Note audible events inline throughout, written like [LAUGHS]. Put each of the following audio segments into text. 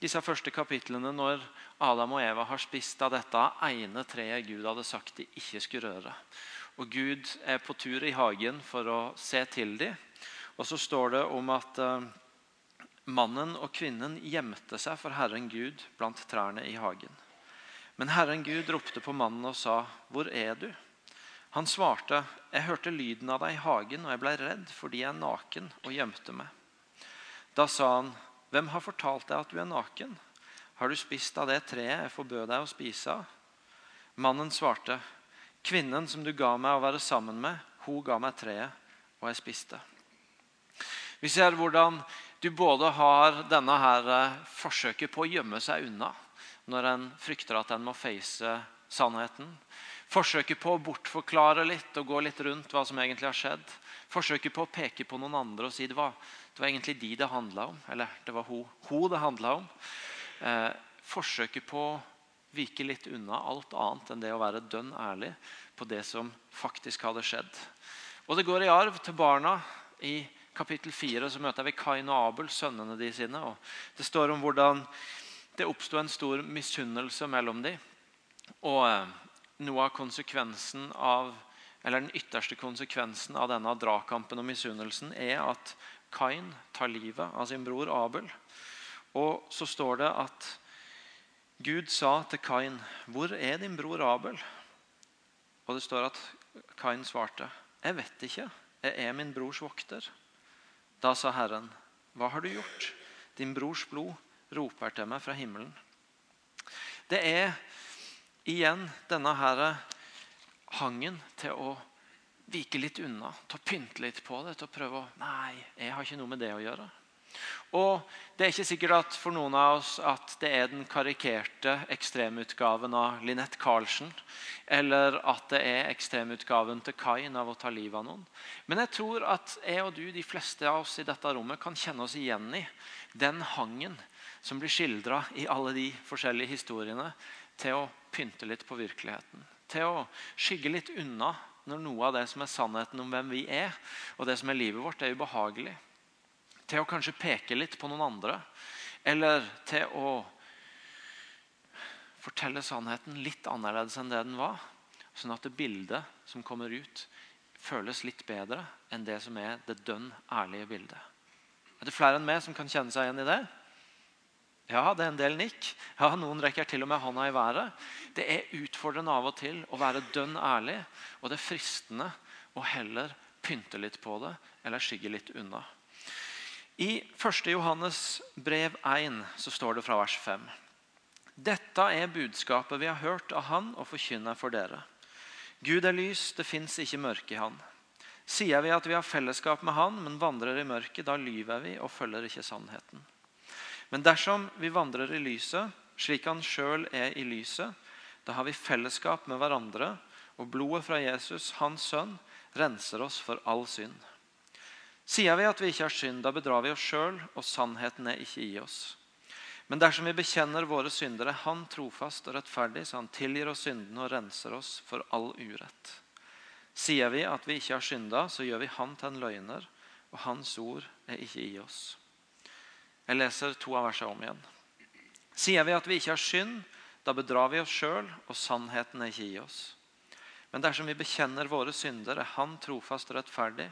disse første kapitlene når Adam og Eva har spist av dette ene treet Gud hadde sagt de ikke skulle røre. Og Gud er på tur i hagen for å se til dem. Og så står det om at uh, mannen og kvinnen gjemte seg for Herren Gud blant trærne i hagen. Men Herren Gud ropte på mannen og sa, 'Hvor er du?' Han svarte, 'Jeg hørte lyden av deg i hagen, og jeg ble redd fordi jeg er naken, og gjemte meg.' Da sa han, 'Hvem har fortalt deg at du er naken?' 'Har du spist av det treet jeg forbød deg å spise av?' Mannen svarte, 'Kvinnen som du ga meg å være sammen med, hun ga meg treet, og jeg spiste.' Vi ser hvordan du både har denne her eh, forsøket på å gjemme seg unna når en frykter at en må face sannheten. Forsøket på å bortforklare litt og gå litt rundt hva som egentlig har skjedd. Forsøket på å peke på noen andre og si det var, det var egentlig de det handla om. Eller det var hun, hun det handla om. Eh, forsøket på å vike litt unna alt annet enn det å være dønn ærlig på det som faktisk hadde skjedd. Og det går i arv til barna. I kapittel 4 så møter vi Kain og Abel, sønnene de sine. og Det står om hvordan det oppsto en stor misunnelse mellom dem. Og eh, noe av konsekvensen av, eller den ytterste konsekvensen av denne dragkampen og misunnelsen er at Kain tar livet av sin bror Abel. Og så står det at Gud sa til Kain, 'Hvor er din bror Abel?' Og det står at Kain svarte, 'Jeg vet ikke. Jeg er min brors vokter.' Da sa Herren, 'Hva har du gjort?' 'Din brors blod roper til meg fra himmelen.' Det er igjen denne her hangen til å vike litt unna, til å pynte litt på det, til å prøve å Nei, jeg har ikke noe med det å gjøre. Og Det er ikke sikkert at for noen av oss at det er den karikerte ekstremutgaven av Linette Carlsen, eller at det er ekstremutgaven til Kain av å ta livet av noen. Men jeg tror at jeg og du, de fleste av oss i dette rommet, kan kjenne oss igjen i den hangen som blir skildra i alle de forskjellige historiene, til å pynte litt på virkeligheten. Til å skygge litt unna når noe av det som er sannheten om hvem vi er, og det som er livet vårt, er ubehagelig til å kanskje peke litt på noen andre. Eller til å fortelle sannheten litt annerledes enn det den var. Sånn at det bildet som kommer ut, føles litt bedre enn det som er det dønn ærlige bildet. Er det flere enn meg som kan kjenne seg igjen i det? Ja, det er en del nikk. Ja, Noen rekker til og med hånda i været. Det er utfordrende av og til å være dønn ærlig, og det er fristende å heller pynte litt på det eller skygge litt unna. I 1. Johannes brev 1 så står det fra vers 5. Dette er budskapet vi har hørt av Han og forkynner for dere. Gud er lys, det fins ikke mørke i Han. Sier vi at vi har fellesskap med Han, men vandrer i mørket, da lyver vi og følger ikke sannheten. Men dersom vi vandrer i lyset, slik Han sjøl er i lyset, da har vi fellesskap med hverandre, og blodet fra Jesus, Hans sønn, renser oss for all synd. Sier vi at vi ikke har synd, da bedrar vi oss sjøl, og sannheten er ikke i oss. Men dersom vi bekjenner våre synder, er Han trofast og rettferdig, så Han tilgir oss syndene og renser oss for all urett. Sier vi at vi ikke har synda, så gjør vi Han til en løgner, og Hans ord er ikke i oss. Jeg leser to av versene om igjen. Sier vi at vi ikke har synd, da bedrar vi oss sjøl, og sannheten er ikke i oss. Men dersom vi bekjenner våre synder, er Han trofast og rettferdig,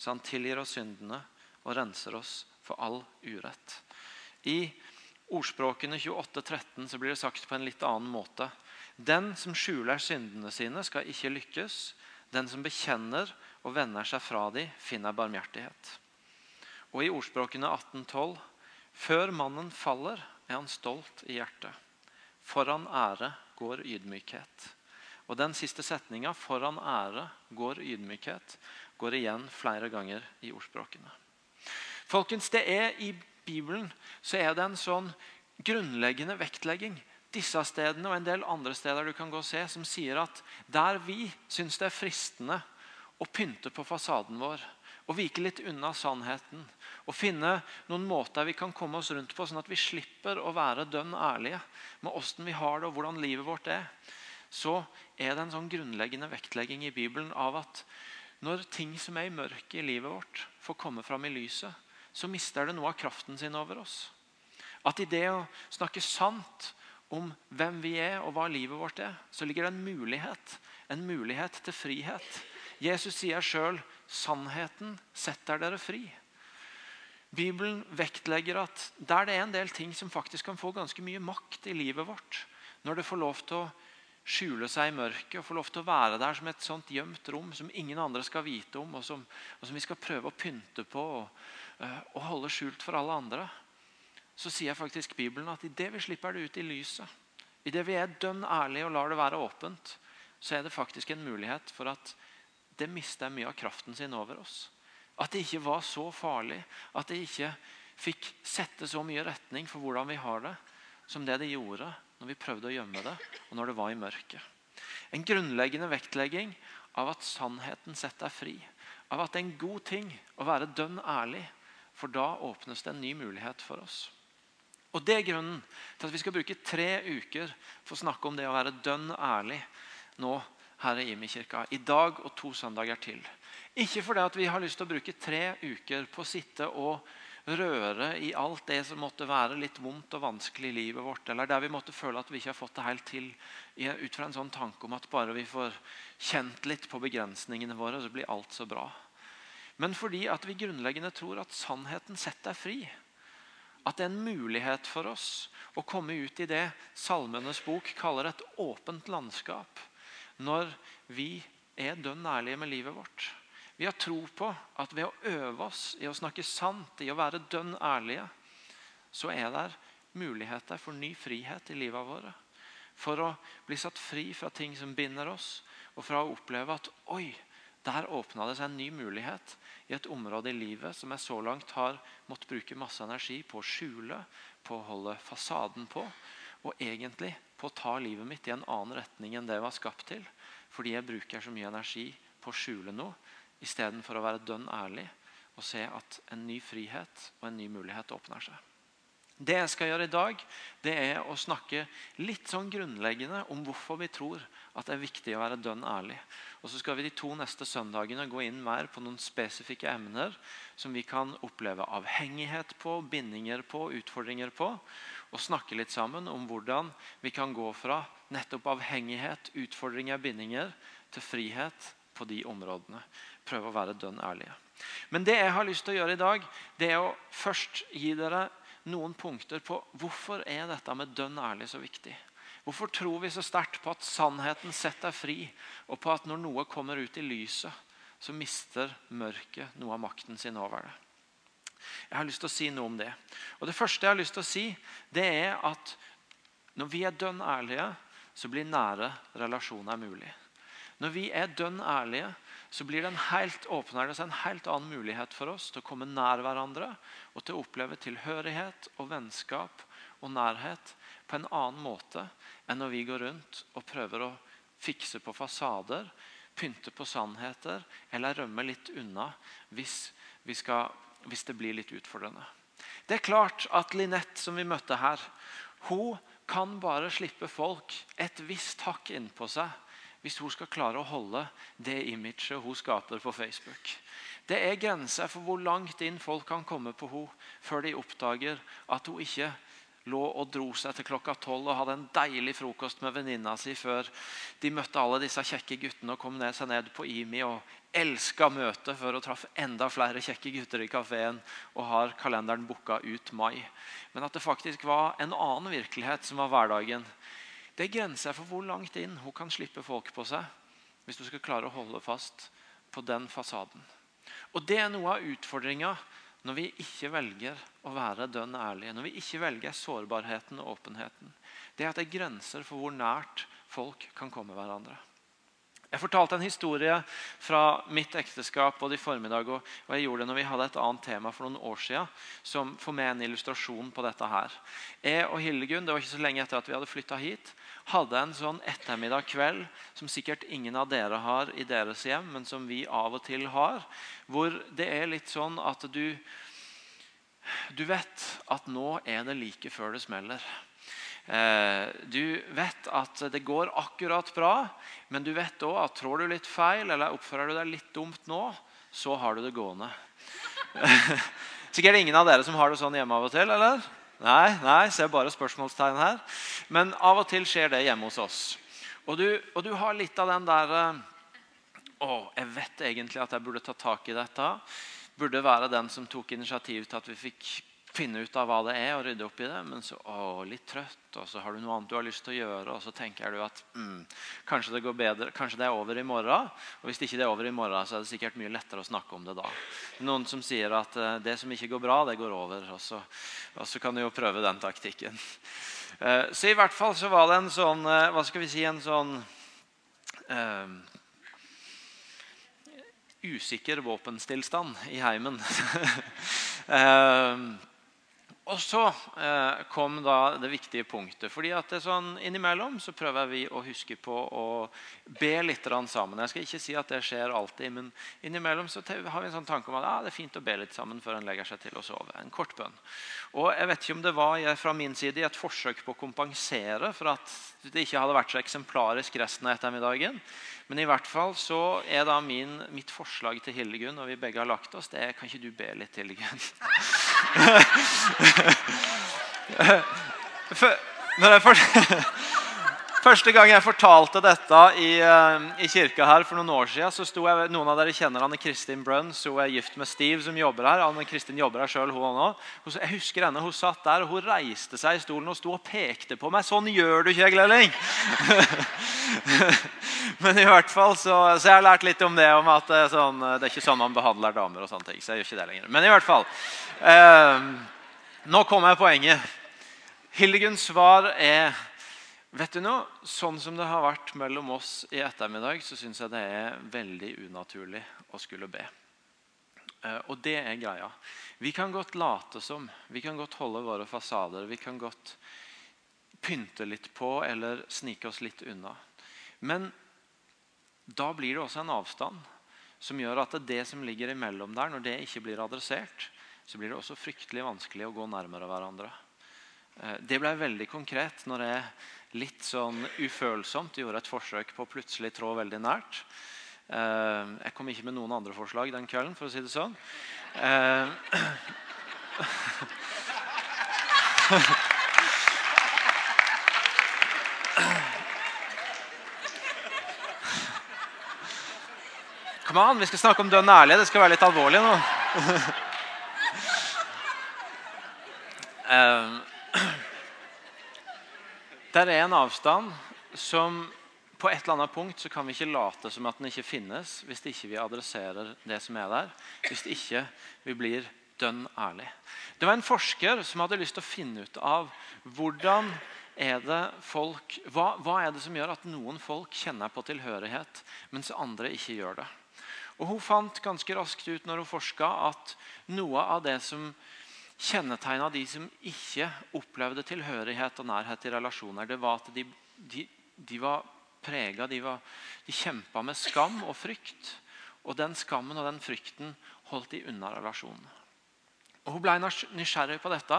så han tilgir oss syndene og renser oss for all urett. I ordspråkene 28-13 så blir det sagt på en litt annen måte. Den som skjuler syndene sine, skal ikke lykkes. Den som bekjenner og vender seg fra dem, finner barmhjertighet. Og i ordspråkene 18-12 Før mannen faller, er han stolt i hjertet. Foran ære går ydmykhet. Og den siste setninga, 'foran ære går ydmykhet', går igjen flere ganger i ordspråkene. Folkens, det er I Bibelen så er det en sånn grunnleggende vektlegging disse stedene og en del andre steder du kan gå og se, som sier at der vi syns det er fristende å pynte på fasaden vår og vike litt unna sannheten og finne noen måter vi kan komme oss rundt på, sånn at vi slipper å være dønn ærlige med åssen vi har det og hvordan livet vårt er, så er det en sånn grunnleggende vektlegging i Bibelen av at når ting som er i mørket i livet vårt, får komme fram i lyset, så mister det noe av kraften sin over oss. At i det å snakke sant om hvem vi er og hva livet vårt er, så ligger det en mulighet. En mulighet til frihet. Jesus sier sjøl 'sannheten setter dere fri'. Bibelen vektlegger at der det er en del ting som faktisk kan få ganske mye makt i livet vårt, når det får lov til å skjule seg i mørket og få lov til å være der som et sånt gjemt rom som ingen andre skal vite om, og som, og som vi skal prøve å pynte på og, uh, og, holde skjult for alle andre, så sier faktisk Bibelen at idet vi slipper det ut i lyset, idet vi er dønn ærlige og lar det være åpent, så er det faktisk en mulighet for at det mister mye av kraften sin over oss. At det ikke var så farlig, at det ikke fikk sette så mye retning for hvordan vi har det, som det det gjorde når vi prøvde å gjemme det, og når det var i mørket. En grunnleggende vektlegging av at sannheten setter deg fri. Av at det er en god ting å være dønn ærlig, for da åpnes det en ny mulighet for oss. Og Det er grunnen til at vi skal bruke tre uker for å snakke om det å være dønn ærlig nå her i Imi-kirka. I dag og to søndager til. Ikke fordi vi har lyst til å bruke tre uker på å sitte og røre i alt det som måtte være litt vondt og vanskelig i livet vårt, eller der vi måtte føle at vi ikke har fått det helt til, ut fra en sånn tanke om at bare vi får kjent litt på begrensningene våre, så blir alt så bra. Men fordi at vi grunnleggende tror at sannheten setter deg fri. At det er en mulighet for oss å komme ut i det Salmenes bok kaller et åpent landskap. Når vi er dønn ærlige med livet vårt. Vi har tro på at ved å øve oss i å snakke sant, i å være dønn ærlige, så er det muligheter for ny frihet i livet våre. For å bli satt fri fra ting som binder oss, og fra å oppleve at oi, der åpna det seg en ny mulighet i et område i livet som jeg så langt har måttet bruke masse energi på å skjule, på å holde fasaden på, og egentlig på å ta livet mitt i en annen retning enn det jeg var skapt til. Fordi jeg bruker så mye energi på å skjule noe istedenfor å være dønn ærlig og se at en ny frihet og en ny mulighet åpner seg. Det jeg skal gjøre i dag, det er å snakke litt sånn grunnleggende om hvorfor vi tror at det er viktig å være dønn ærlig. Og Så skal vi de to neste søndagene gå inn mer på noen spesifikke emner som vi kan oppleve avhengighet på, bindinger på, utfordringer på. Og snakke litt sammen om hvordan vi kan gå fra nettopp avhengighet, utfordringer, bindinger til frihet på de områdene prøve å være dønn ærlige. Men det jeg har lyst til å gjøre i dag, det er å først gi dere noen punkter på hvorfor er dette med dønn ærlig så viktig. Hvorfor tror vi så sterkt på at sannheten setter fri, og på at når noe kommer ut i lyset, så mister mørket noe av makten sin over det? Jeg har lyst til å si noe om det. Og Det første jeg har lyst til å si, det er at når vi er dønn ærlige, så blir nære relasjoner mulig. Når vi er dønn ærlige, så blir det en helt, åpner det seg en helt annen mulighet for oss til å komme nær hverandre og til å oppleve tilhørighet og vennskap og nærhet på en annen måte enn når vi går rundt og prøver å fikse på fasader, pynte på sannheter eller rømme litt unna hvis, vi skal, hvis det blir litt utfordrende. Det er klart at Linette, som vi møtte her, hun kan bare slippe folk et visst hakk innpå seg hvis hun skal klare å holde det imaget hun skaper på Facebook. Det er grenser for hvor langt inn folk kan komme på henne før de oppdager at hun ikke lå og dro seg til klokka tolv og hadde en deilig frokost med venninna si før de møtte alle disse kjekke guttene og kom ned seg ned på IMI og elska møtet før hun traff enda flere kjekke gutter i kafeen og har kalenderen booka ut mai. Men at det faktisk var en annen virkelighet som var hverdagen det er grenser for hvor langt inn hun kan slippe folk på seg hvis du skal klare å holde fast på den fasaden. Og Det er noe av utfordringa når vi ikke velger å være dønn ærlige. Når vi ikke velger sårbarheten og åpenheten. Det er at det er grenser for hvor nært folk kan komme hverandre. Jeg fortalte en historie fra mitt ekteskap både i formiddag og, jeg gjorde det når vi hadde et annet tema for noen år siden, som får med en illustrasjon på dette her. Jeg og Hildegunn det var ikke så lenge etter at vi hadde flytta hit, hadde en sånn ettermiddag kveld som sikkert ingen av dere har i deres hjem, men som vi av og til har. Hvor det er litt sånn at du, du vet at nå er det like før det smeller. Eh, du vet at det går akkurat bra, men du vet òg at trår du litt feil eller oppfører du deg litt dumt nå, så har du det gående. [LAUGHS] Sikkert ingen av dere som har det sånn hjemme av og til? eller? Nei, nei, ser bare spørsmålstegn her. Men av og til skjer det hjemme hos oss. Og du, og du har litt av den der Å, jeg vet egentlig at jeg burde ta tak i dette. Burde være den som tok initiativ til at vi fikk finne ut av hva det er og rydde opp i det. Men så å, litt trøtt, og så har du noe annet du har lyst til å gjøre. Og så tenker du at mm, kanskje det går bedre, kanskje det er over i morgen. Og hvis det ikke er over i morgen, så er det sikkert mye lettere å snakke om det da. Noen som sier at uh, det som ikke går bra, det går over. Og så, og så kan du jo prøve den taktikken. Uh, [LAUGHS] så i hvert fall så var det en sånn uh, Hva skal vi si En sånn usikker våpenstillstand i heimen. [LAUGHS] Og så eh, kom da det viktige punktet. fordi at det er sånn Innimellom så prøver vi å huske på å be litt sammen. Jeg skal ikke si at det skjer alltid, men innimellom så har vi en sånn tanke om at ah, det er fint å be litt sammen før en legger seg til å sove. En kort bønn. Og jeg vet ikke om det var fra min side et forsøk på å kompensere for at det ikke hadde vært så eksemplarisk resten av ettermiddagen. Men i hvert fall så er da min, mitt forslag til Hildegunn, og vi begge har lagt oss, det er kan ikke du be litt, Hildegunn? [LAUGHS] [LAUGHS] Når jeg [LAUGHS] Første gang jeg fortalte dette i, uh, i, kirka her for noen år siden, så sto jeg, noen av dere kjenner Anne Kristin Bruns. Hun er gift med Steve, som jobber her. Anne Kristin jobber her selv, hun også. Jeg husker henne, Hun satt der og hun reiste seg i stolen og sto og pekte på meg. 'Sånn gjør du ikke, Glelling!' [LAUGHS] Men i hvert fall så, så jeg har lært litt om det, om at er, sånn, det er ikke sånn man behandler damer. og sånne ting, så jeg gjør ikke det lenger. Men i hvert fall Eh, Nå kommer jeg poenget. Hildegunns svar er Vet du noe? Sånn som det har vært mellom oss i ettermiddag, så syns jeg det er veldig unaturlig å skulle be. Eh, og det er greia. Vi kan godt late som, vi kan godt holde våre fasader. Vi kan godt pynte litt på eller snike oss litt unna. Men da blir det også en avstand som gjør at det, som ligger imellom der, når det ikke blir adressert, så blir det også fryktelig vanskelig å gå nærmere hverandre. Eh, det ble veldig konkret når jeg litt sånn ufølsomt gjorde et forsøk på å plutselig trå veldig nært. Eh, jeg kom ikke med noen andre forslag den kvelden, for å si det sånn. Eh, Kom an, vi skal snakke om dønn ærlig. Det skal være litt alvorlig nå. Det er en avstand som på et eller annet punkt så kan vi ikke late som at den ikke finnes hvis ikke vi adresserer det som er der. Hvis ikke vi blir dønn ærlig. Det var en forsker som hadde lyst til å finne ut av hvordan er det folk, hva, hva er det som gjør at noen folk kjenner på tilhørighet, mens andre ikke gjør det. Og Hun fant ganske raskt ut når hun forska at noe av det som kjennetegna de som ikke opplevde tilhørighet og nærhet i relasjoner, det var at de, de, de var prega de, de kjempa med skam og frykt. Og den skammen og den frykten holdt de unna relasjonen. Og Hun ble nysgjerrig på dette,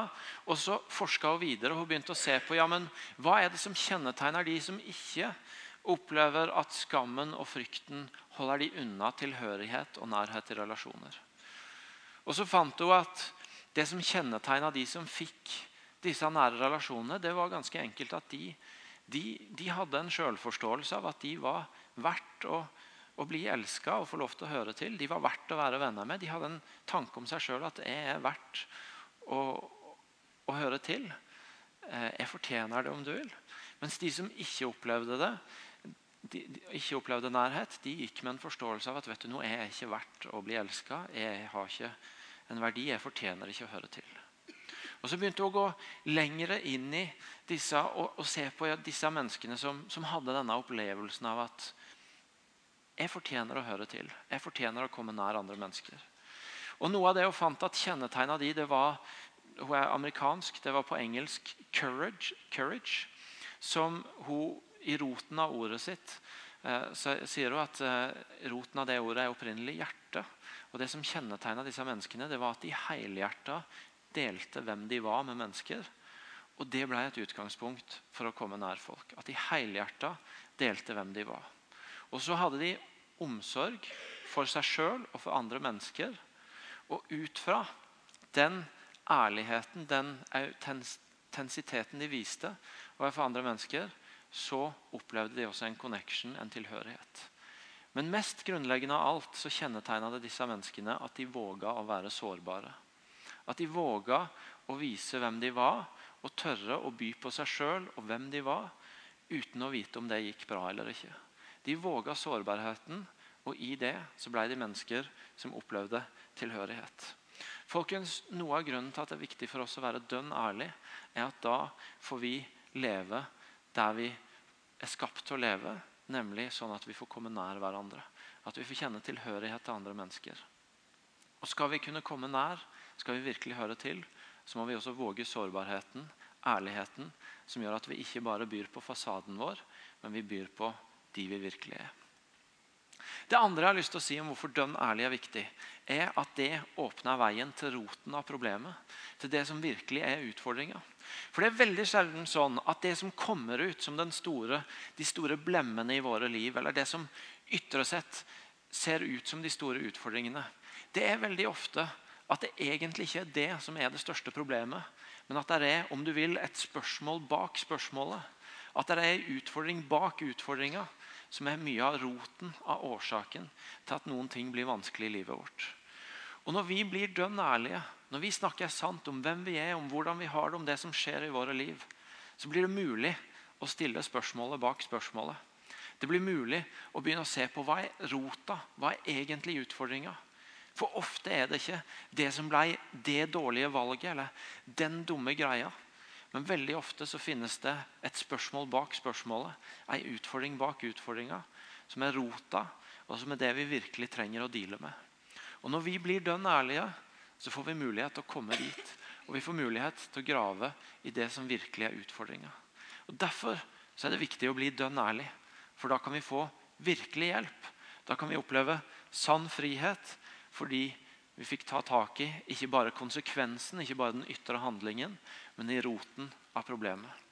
og så forska hun videre. og Hun begynte å se på ja, men hva er det som kjennetegner de som ikke opplever at skammen og frykten holder de unna tilhørighet og nærhet i relasjoner. Og Så fant hun at det som kjennetegna de som fikk disse nære relasjonene, det var ganske enkelt at de, de, de hadde en selvforståelse av at de var verdt å, å bli elska og få lov til å høre til. De var verdt å være venner med. De hadde en tanke om seg sjøl at jeg er verdt å, å høre til. Eh, jeg fortjener det, om du vil. Mens de som ikke opplevde det, de, de, ikke opplevde nærhet, de gikk med en forståelse av at vet du noe, jeg er ikke verdt å bli elska. Jeg har ikke en verdi jeg fortjener ikke å høre til. Og Så begynte hun å gå lengre inn i disse og, og se på disse menneskene som, som, hadde denne opplevelsen av at jeg fortjener å høre til. Jeg fortjener å komme nær andre mennesker. Og Noe av det hun fant at kjennetegna de, det var hun er amerikansk, det var på engelsk 'courage', courage som hun i roten av ordet sitt eh, sier hun at eh, roten av det ordet er opprinnelig hjerte. Og Det som kjennetegna disse menneskene, det var at de helhjerta delte hvem de var med mennesker. Og Det ble et utgangspunkt for å komme nær folk. At de helhjerta delte hvem de var. Og så hadde de omsorg for seg sjøl og for andre mennesker. Og ut fra den ærligheten, den autentensiteten de viste overfor andre mennesker, så opplevde de også en connection, en tilhørighet. Men mest grunnleggende av alt så kjennetegna det disse menneskene at de våga å være sårbare. At de våga å vise hvem de var, og tørre å by på seg sjøl og hvem de var, uten å vite om det gikk bra eller ikke. De våga sårbarheten, og i det så ble de mennesker som opplevde tilhørighet. Folkens, Noe av grunnen til at det er viktig for oss å være dønn ærlig, er at da får vi leve der vi er skapt til å leve, nemlig sånn at vi får komme nær hverandre. At vi får kjenne tilhørighet til andre mennesker. Og Skal vi kunne komme nær, skal vi virkelig høre til, så må vi også våge sårbarheten, ærligheten, som gjør at vi ikke bare byr på fasaden vår, men vi byr på de vi virkelig er. Det andre jeg har lyst til å si om hvorfor dønn ærlig er viktig, er at det åpner veien til roten av problemet. Til det som virkelig er utfordringa. For det er veldig sjelden sånn at det som kommer ut som store, de store blemmene i våre liv, eller det som ytre sett ser ut som de store utfordringene, det er veldig ofte at det egentlig ikke er det som er det største problemet, men at det er om du vil, et spørsmål bak spørsmålet. At det er en utfordring bak utfordringa som er mye av roten av årsaken til at noen ting blir vanskelig i livet vårt. Og Når vi blir dønn ærlige, når vi snakker sant om hvem vi er, om hvordan vi har det, om det som skjer i våre liv, så blir det mulig å stille spørsmålet bak spørsmålet. Det blir mulig å begynne å se på hva er rota, hva er egentlig utfordringa. For ofte er det ikke det som ble det dårlige valget eller den dumme greia. Men veldig ofte så finnes det et spørsmål bak spørsmålet. Ei utfordring bak utfordringa. Som er rota, og som er det vi virkelig trenger å deale med. Og Når vi blir dønn ærlige, så får vi mulighet til å komme dit. Og vi får mulighet til å grave i det som virkelig er utfordringa. Derfor er det viktig å bli dønn ærlig. For da kan vi få virkelig hjelp. Da kan vi oppleve sann frihet fordi vi fikk ta tak i ikke bare konsekvensen, ikke bare den ytre handlingen, men i roten av problemet.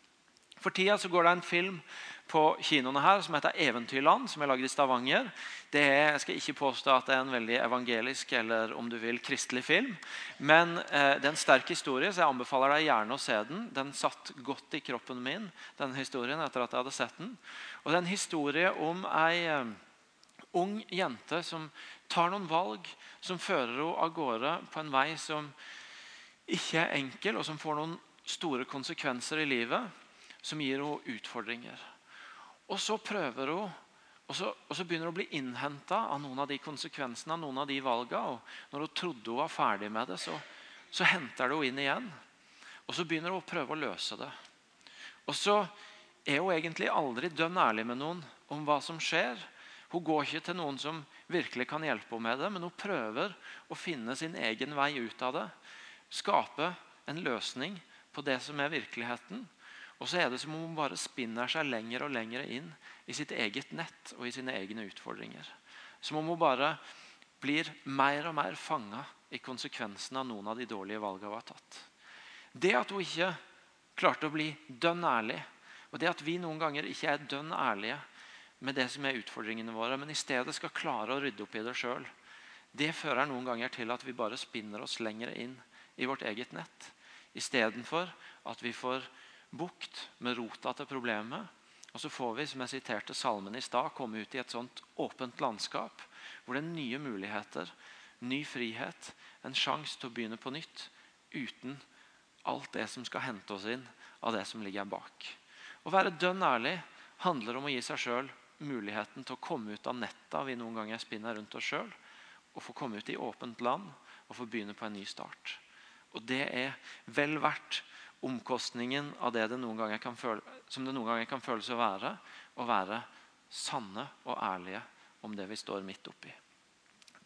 For tida så går det en film på kinoene her som heter 'Eventyrland', som er laget i Stavanger. Det er, jeg skal ikke påstå at det er en veldig evangelisk eller om du vil, kristelig film. Men eh, det er en sterk historie, så jeg anbefaler deg gjerne å se den. Den satt godt i kroppen min, den historien, etter at jeg hadde sett den. Og det er en historie om ei eh, ung jente som tar noen valg som fører henne av gårde på en vei som ikke er enkel, og som får noen store konsekvenser i livet, som gir henne utfordringer. Og så prøver hun, og så, og så begynner hun å bli innhenta av noen av de konsekvensene av noen av de valgene. Og når hun trodde hun var ferdig med det, så, så henter det henne inn igjen. Og så begynner hun å prøve å løse det. Og så er hun egentlig aldri dønn ærlig med noen om hva som skjer. Hun går ikke til noen som virkelig kan hjelpe henne med det, men hun prøver å finne sin egen vei ut av det. Skape en løsning på det som er virkeligheten. Og så er det som om hun bare spinner seg lenger og lenger inn i sitt eget nett og i sine egne utfordringer. Som om hun bare blir mer og mer fanga i konsekvensene av noen av de dårlige valgene hun har tatt. Det at hun ikke klarte å bli dønn ærlig, og det at vi noen ganger ikke er dønn ærlige, med det som er utfordringene våre, men i stedet skal klare å rydde opp i det sjøl. Det fører noen ganger til at vi bare spinner oss lenger inn i vårt eget nett. Istedenfor at vi får bukt med rota til problemet. Og så får vi, som jeg siterte salmen i stad, komme ut i et sånt åpent landskap hvor det er nye muligheter, ny frihet, en sjanse til å begynne på nytt uten alt det som skal hente oss inn av det som ligger bak. Å være dønn ærlig handler om å gi seg sjøl muligheten til å komme ut av netta vi noen ganger spinner rundt oss sjøl, og få komme ut i åpent land og få begynne på en ny start. Og Det er vel verdt omkostningen av det, det noen kan føle, som det noen ganger kan føles å være, å være sanne og ærlige om det vi står midt oppi.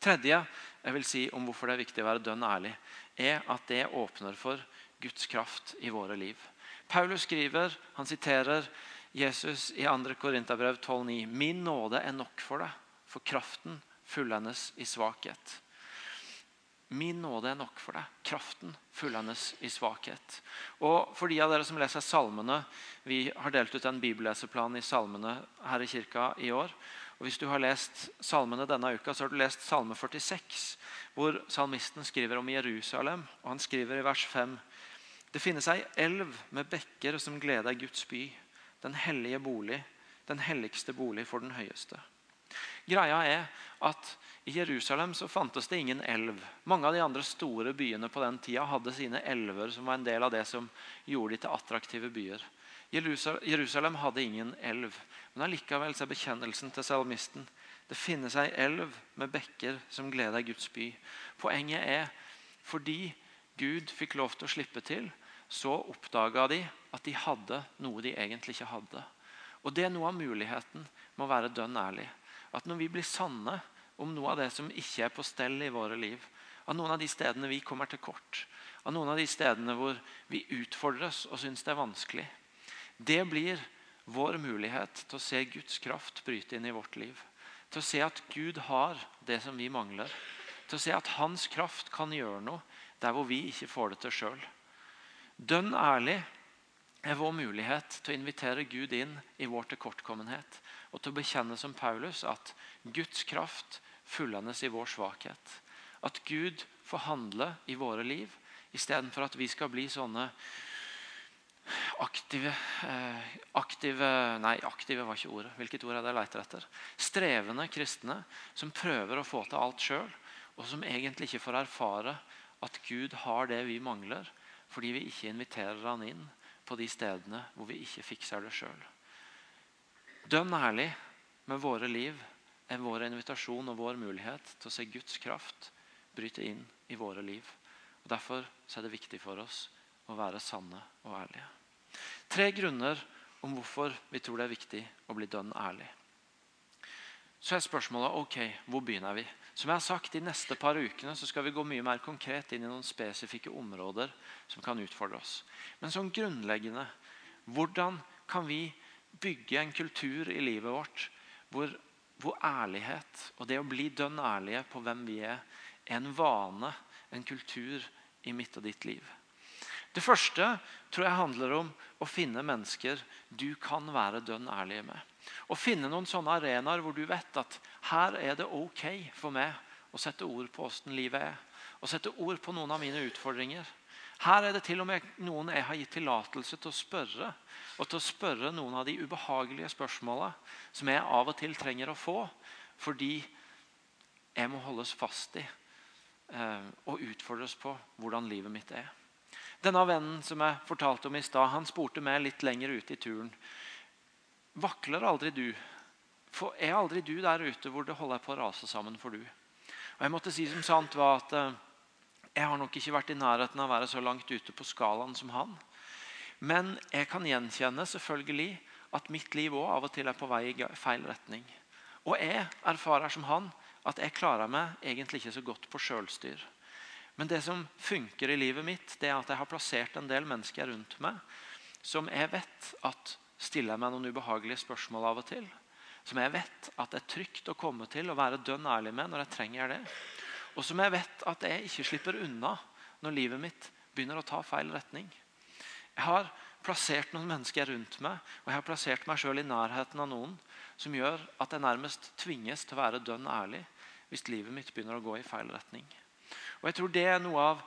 Tredje jeg vil si om hvorfor det er viktig å være dønn ærlig, er at det åpner for Guds kraft i våre liv. Paulus skriver, han siterer Jesus i 2. Korinterbrev 12,9.: Min nåde er nok for deg, for kraften fullendes i svakhet. Min nåde er nok for deg. Kraften fullendes i svakhet. Og For de av dere som leser salmene Vi har delt ut en bibelleseplan i salmene her i kirka i år. Og Hvis du har lest salmene denne uka, så har du lest Salme 46, hvor salmisten skriver om Jerusalem. og Han skriver i vers 5.: Det finnes ei elv med bekker som gleder Guds by, den hellige bolig, den helligste bolig for den høyeste. Greia er at i Jerusalem så fantes det ingen elv. Mange av de andre store byene på den tida hadde sine elver, som var en del av det som gjorde de til attraktive byer. Jerusalem hadde ingen elv, men allikevel er bekjennelsen til salmisten det finnes ei elv med bekker som gleder Guds by. Poenget er fordi Gud fikk lov til å slippe til, så oppdaga de at de hadde noe de egentlig ikke hadde. Og Det er noe av muligheten med å være dønn ærlig. At når vi blir sanne om noe av det som ikke er på stell i våre liv, av noen av de stedene vi kommer til kort, av noen av de stedene hvor vi utfordres og syns det er vanskelig, det blir vår mulighet til å se Guds kraft bryte inn i vårt liv. Til å se at Gud har det som vi mangler. Til å se at Hans kraft kan gjøre noe der hvor vi ikke får det til sjøl. Dønn ærlig er vår mulighet til å invitere Gud inn i vår tilkortkommenhet. Og til å bekjenne som Paulus at Guds kraft fullendes i vår svakhet. At Gud får handle i våre liv istedenfor at vi skal bli sånne aktive, eh, aktive Nei, aktive var ikke ordet. Hvilket ord er det jeg leter etter? Strevende kristne som prøver å få til alt sjøl, og som egentlig ikke får erfare at Gud har det vi mangler, fordi vi ikke inviterer han inn på de stedene hvor vi ikke fikser det sjøl. Dønn ærlig med våre liv er vår invitasjon og vår mulighet til å se Guds kraft bryte inn i våre liv. Og Derfor er det viktig for oss å være sanne og ærlige. Tre grunner om hvorfor vi tror det er viktig å bli dønn ærlig. Så er spørsmålet ok, hvor begynner vi? Som jeg har sagt, De neste par ukene så skal vi gå mye mer konkret inn i noen spesifikke områder som kan utfordre oss. Men sånn grunnleggende hvordan kan vi bygge en kultur i livet vårt hvor, hvor ærlighet og det å bli dønn ærlige på hvem vi er, er en vane, en kultur i mitt og ditt liv? Det første tror jeg handler om å finne mennesker du kan være dønn ærlig med. Å finne noen sånne arenaer hvor du vet at her er det ok for meg å sette ord på åssen livet er. Å sette ord på noen av mine utfordringer. Her er det til og med noen jeg har gitt tillatelse til å spørre. Og til å spørre noen av de ubehagelige spørsmåla som jeg av og til trenger å få. Fordi jeg må holdes fast i eh, og utfordres på hvordan livet mitt er. Denne vennen som jeg fortalte om i stad, han spurte meg litt lenger ute i turen. Vakler aldri du? For er aldri du der ute hvor det holder på å rase sammen for du? Og Jeg måtte si som sant var at eh, jeg har nok ikke vært i nærheten av å være så langt ute på skalaen som han. Men jeg kan gjenkjenne selvfølgelig at mitt liv òg av og til er på vei i feil retning. Og jeg erfarer som han at jeg klarer meg egentlig ikke så godt på sjølstyr. Men det som funker i livet mitt, det er at jeg har plassert en del mennesker rundt meg som jeg vet at stiller jeg meg noen ubehagelige spørsmål av og til. Som jeg vet at det er trygt å komme til og være dønn ærlig med når jeg trenger det. Og som jeg vet at jeg ikke slipper unna når livet mitt begynner å ta feil retning. Jeg har plassert noen mennesker rundt meg, og jeg har plassert meg sjøl i nærheten av noen som gjør at jeg nærmest tvinges til å være dønn ærlig hvis livet mitt begynner å gå i feil retning. Og jeg tror det er noe av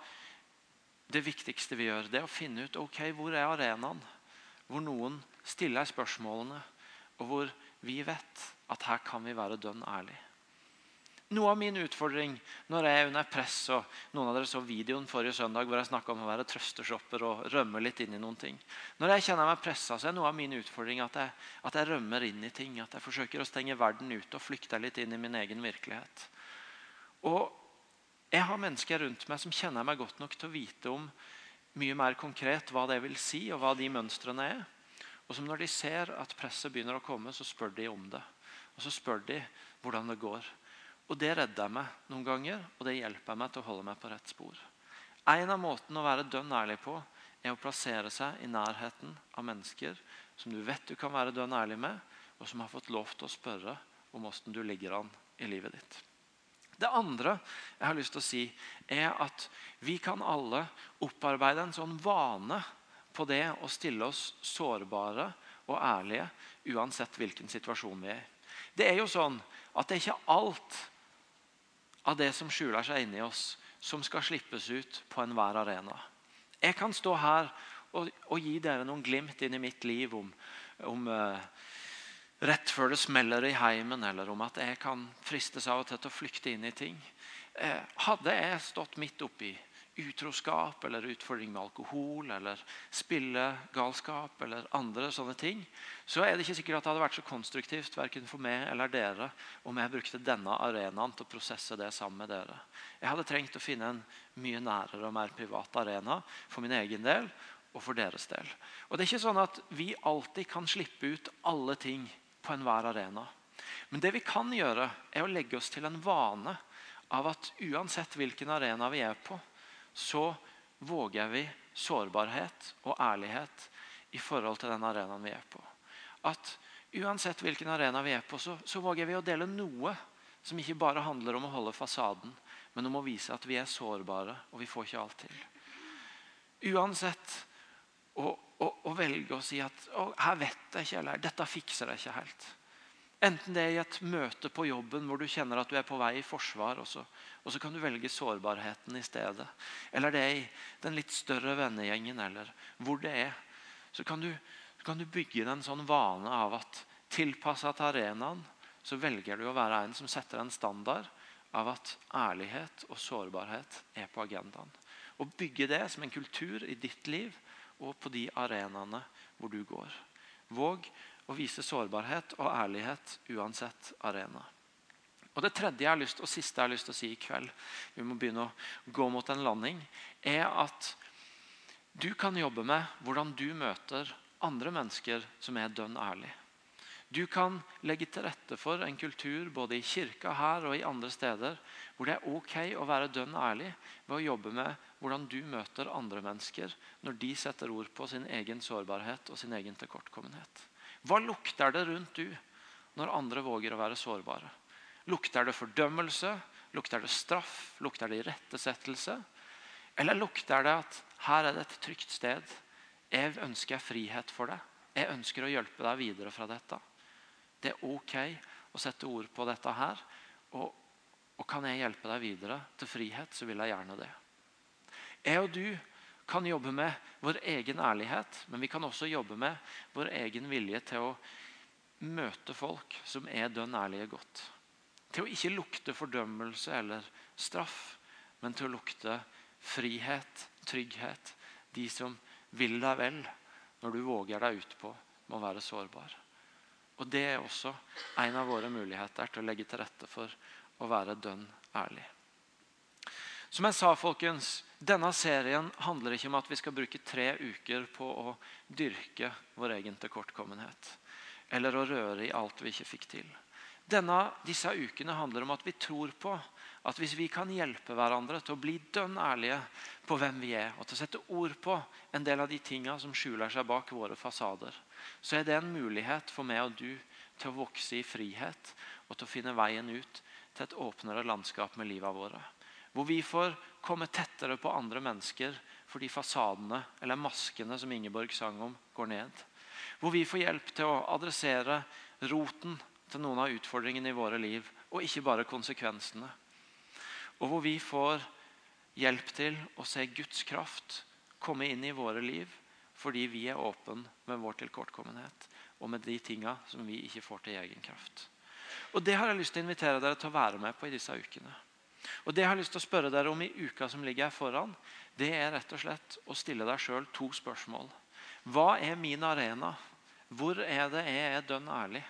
det viktigste vi gjør. Det er å finne ut ok, hvor er arenaen hvor noen stiller spørsmålene, og hvor vi vet at her kan vi være dønn ærlig. Noe av min utfordring når jeg er under press og Noen av dere så videoen forrige søndag hvor jeg snakka om å være trøsteshopper og rømme litt inn i noen ting. Når jeg kjenner meg pressa, så er noe av min utfordring at jeg, at jeg rømmer inn i ting. At jeg forsøker å stenge verden ute og flykte litt inn i min egen virkelighet. Og jeg har mennesker rundt meg som kjenner meg godt nok til å vite om mye mer konkret hva det vil si, og hva de mønstrene er. Og som når de ser at presset begynner å komme, så spør de om det. Og så spør de hvordan det går. Og Det redder meg noen ganger, og det hjelper meg til å holde meg på rett spor. En av måtene å være dønn ærlig på er å plassere seg i nærheten av mennesker som du vet du kan være dønn ærlig med, og som har fått lov til å spørre om åssen du ligger an i livet ditt. Det andre jeg har lyst til å si, er at vi kan alle opparbeide en sånn vane på det å stille oss sårbare og ærlige uansett hvilken situasjon vi er i. Det er jo sånn at det er ikke alt av det som skjuler seg inni oss, som skal slippes ut på enhver arena. Jeg kan stå her og, og, gi dere noen glimt inn i mitt liv om, om uh, rett før det smeller i heimen, eller om at jeg kan fristes av og til til å flykte inn i ting. Uh, hadde jeg stått midt oppi utroskap eller utfordring med alkohol eller spillegalskap eller andre sånne ting, så er det ikke sikkert at det hadde vært så konstruktivt verken for meg eller dere om jeg brukte denne arenaen til å prosesse det sammen med dere. Jeg hadde trengt å finne en mye nærere og mer privat arena for min egen del og for deres del. Og det er ikke sånn at vi alltid kan slippe ut alle ting på enhver arena. Men det vi kan gjøre, er å legge oss til en vane av at uansett hvilken arena vi er på, så våger vi sårbarhet og ærlighet i forhold til den arenaen vi er på. At Uansett hvilken arena vi er på, så, så våger vi å dele noe som ikke bare handler om å holde fasaden, men om å vise at vi er sårbare, og vi får ikke alt til. Uansett å, å, å velge å si at å, 'her vet jeg ikke', eller 'dette fikser jeg ikke helt'. Enten det er i et møte på jobben hvor du kjenner at du er på vei i forsvar, og så, og så kan du velge sårbarheten i stedet. Eller det er i den litt større vennegjengen, eller hvor det er. Så kan du, kan du bygge en sånn vane av at tilpassa til arenaen så velger du å være en som setter en standard av at ærlighet og sårbarhet er på agendaen. Å bygge det som en kultur i ditt liv og på de arenaene hvor du går. Våg å vise sårbarhet og ærlighet uansett arena. Og Det tredje jeg har lyst, og siste jeg har lyst til å si i kveld, vi må begynne å gå mot en landing, er at du kan jobbe med hvordan du møter andre mennesker som er dønn ærlig. Du kan legge til rette for en kultur både i kirka her og i andre steder hvor det er ok å være dønn ærlig ved å jobbe med hvordan du møter andre mennesker når de setter ord på sin egen sårbarhet og sin egen tilkortkommenhet. Hva lukter det rundt du når andre våger å være sårbare? Lukter det fordømmelse? Lukter det straff? Lukter det irettesettelse? Eller lukter det at her er det et trygt sted? Jeg ønsker frihet for deg. Jeg ønsker å hjelpe deg videre fra dette. Det er ok å sette ord på dette her. Og, og kan jeg hjelpe deg videre til frihet, så vil jeg gjerne det. Jeg og du kan jobbe med vår egen ærlighet, men vi kan også jobbe med vår egen vilje til å møte folk som er dønn ærlige godt. Til å ikke lukte fordømmelse eller straff, men til å lukte frihet, trygghet. De som vil deg vel når du våger deg ut på med å være sårbar. Og Det er også en av våre muligheter til å legge til rette for å være dønn ærlig. Som jeg sa, folkens, denne serien handler ikke om at vi skal bruke tre uker på å dyrke vår egen tilkortkommenhet. Eller å røre i alt vi ikke fikk til. Denne, disse ukene handler om at vi tror på at hvis vi kan hjelpe hverandre til å bli dønn ærlige på hvem vi er, og til å sette ord på en del av de tingene som skjuler seg bak våre fasader, så er det en mulighet for meg og du til å vokse i frihet og til å finne veien ut til et åpnere landskap med livet våre. Hvor vi får komme tettere på andre mennesker fordi fasadene, eller maskene som Ingeborg sang om, går ned. Hvor vi får hjelp til å adressere roten til noen av utfordringene i våre liv, og ikke bare konsekvensene. Og hvor vi får hjelp til å se Guds kraft komme inn i våre liv fordi vi er åpne med vår tilkortkommenhet og med de tinga som vi ikke får til egen kraft. Og Det har jeg lyst til å invitere dere til å være med på i disse ukene. Og Det jeg har lyst til å spørre dere om i uka som ligger her foran, det er rett og slett å stille deg sjøl to spørsmål. Hva er min arena? Hvor er det jeg er dønn ærlig?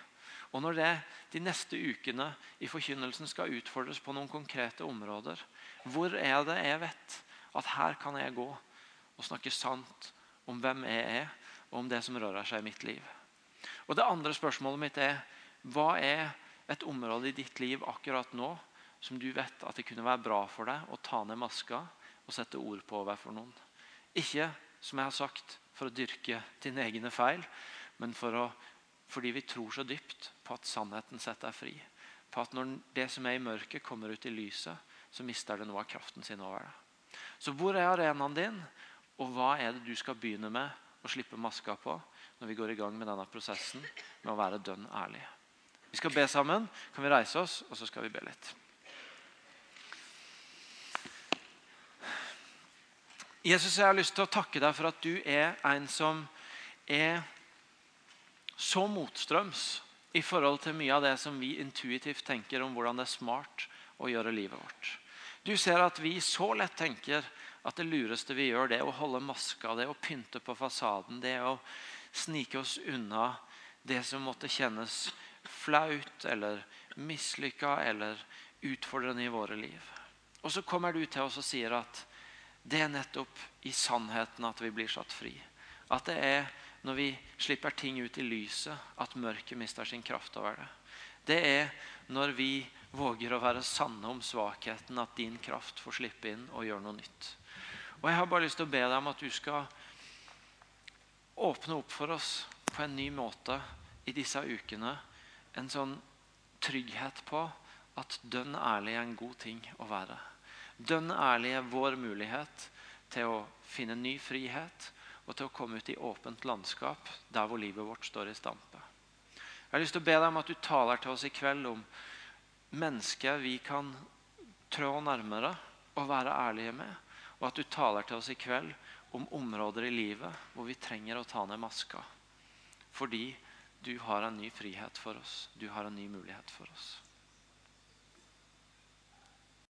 Og når det de neste ukene i forkynnelsen skal utfordres på noen konkrete områder, hvor er det jeg vet at her kan jeg gå og snakke sant om hvem jeg er, og om det som rører seg i mitt liv? Og Det andre spørsmålet mitt er hva er et område i ditt liv akkurat nå som du vet at det kunne være bra for deg å ta ned maska og sette ord på overfor noen. Ikke som jeg har sagt, for å dyrke dine egne feil, men for å, fordi vi tror så dypt på at sannheten setter deg fri. På at når det som er i mørket, kommer ut i lyset, så mister det noe av kraften sin over deg. Så hvor er arenaen din, og hva er det du skal begynne med å slippe maska på når vi går i gang med denne prosessen med å være dønn ærlig? Vi skal be sammen. Kan vi reise oss, og så skal vi be litt. Jesus, jeg har lyst til å takke deg for at du er en som er så motstrøms i forhold til mye av det som vi intuitivt tenker om hvordan det er smart å gjøre livet vårt. Du ser at vi så lett tenker at det lureste vi gjør, det er å holde maska, det er å pynte på fasaden, det er å snike oss unna det som måtte kjennes flaut eller mislykka eller utfordrende i våre liv. Og så kommer du til oss og sier at det er nettopp i sannheten at vi blir satt fri. At det er når vi slipper ting ut i lyset, at mørket mister sin kraft over det. Det er når vi våger å være sanne om svakheten, at din kraft får slippe inn og gjøre noe nytt. Og Jeg har bare lyst til å be deg om at du skal åpne opp for oss på en ny måte i disse ukene. En sånn trygghet på at dønn ærlig er en god ting å være. Dønn ærlig er vår mulighet til å finne ny frihet og til å komme ut i åpent landskap der hvor livet vårt står i stampe. Jeg har lyst til å be deg om at du taler til oss i kveld om mennesker vi kan trå nærmere og være ærlige med. Og at du taler til oss i kveld om områder i livet hvor vi trenger å ta ned maska. Fordi du har en ny frihet for oss. Du har en ny mulighet for oss.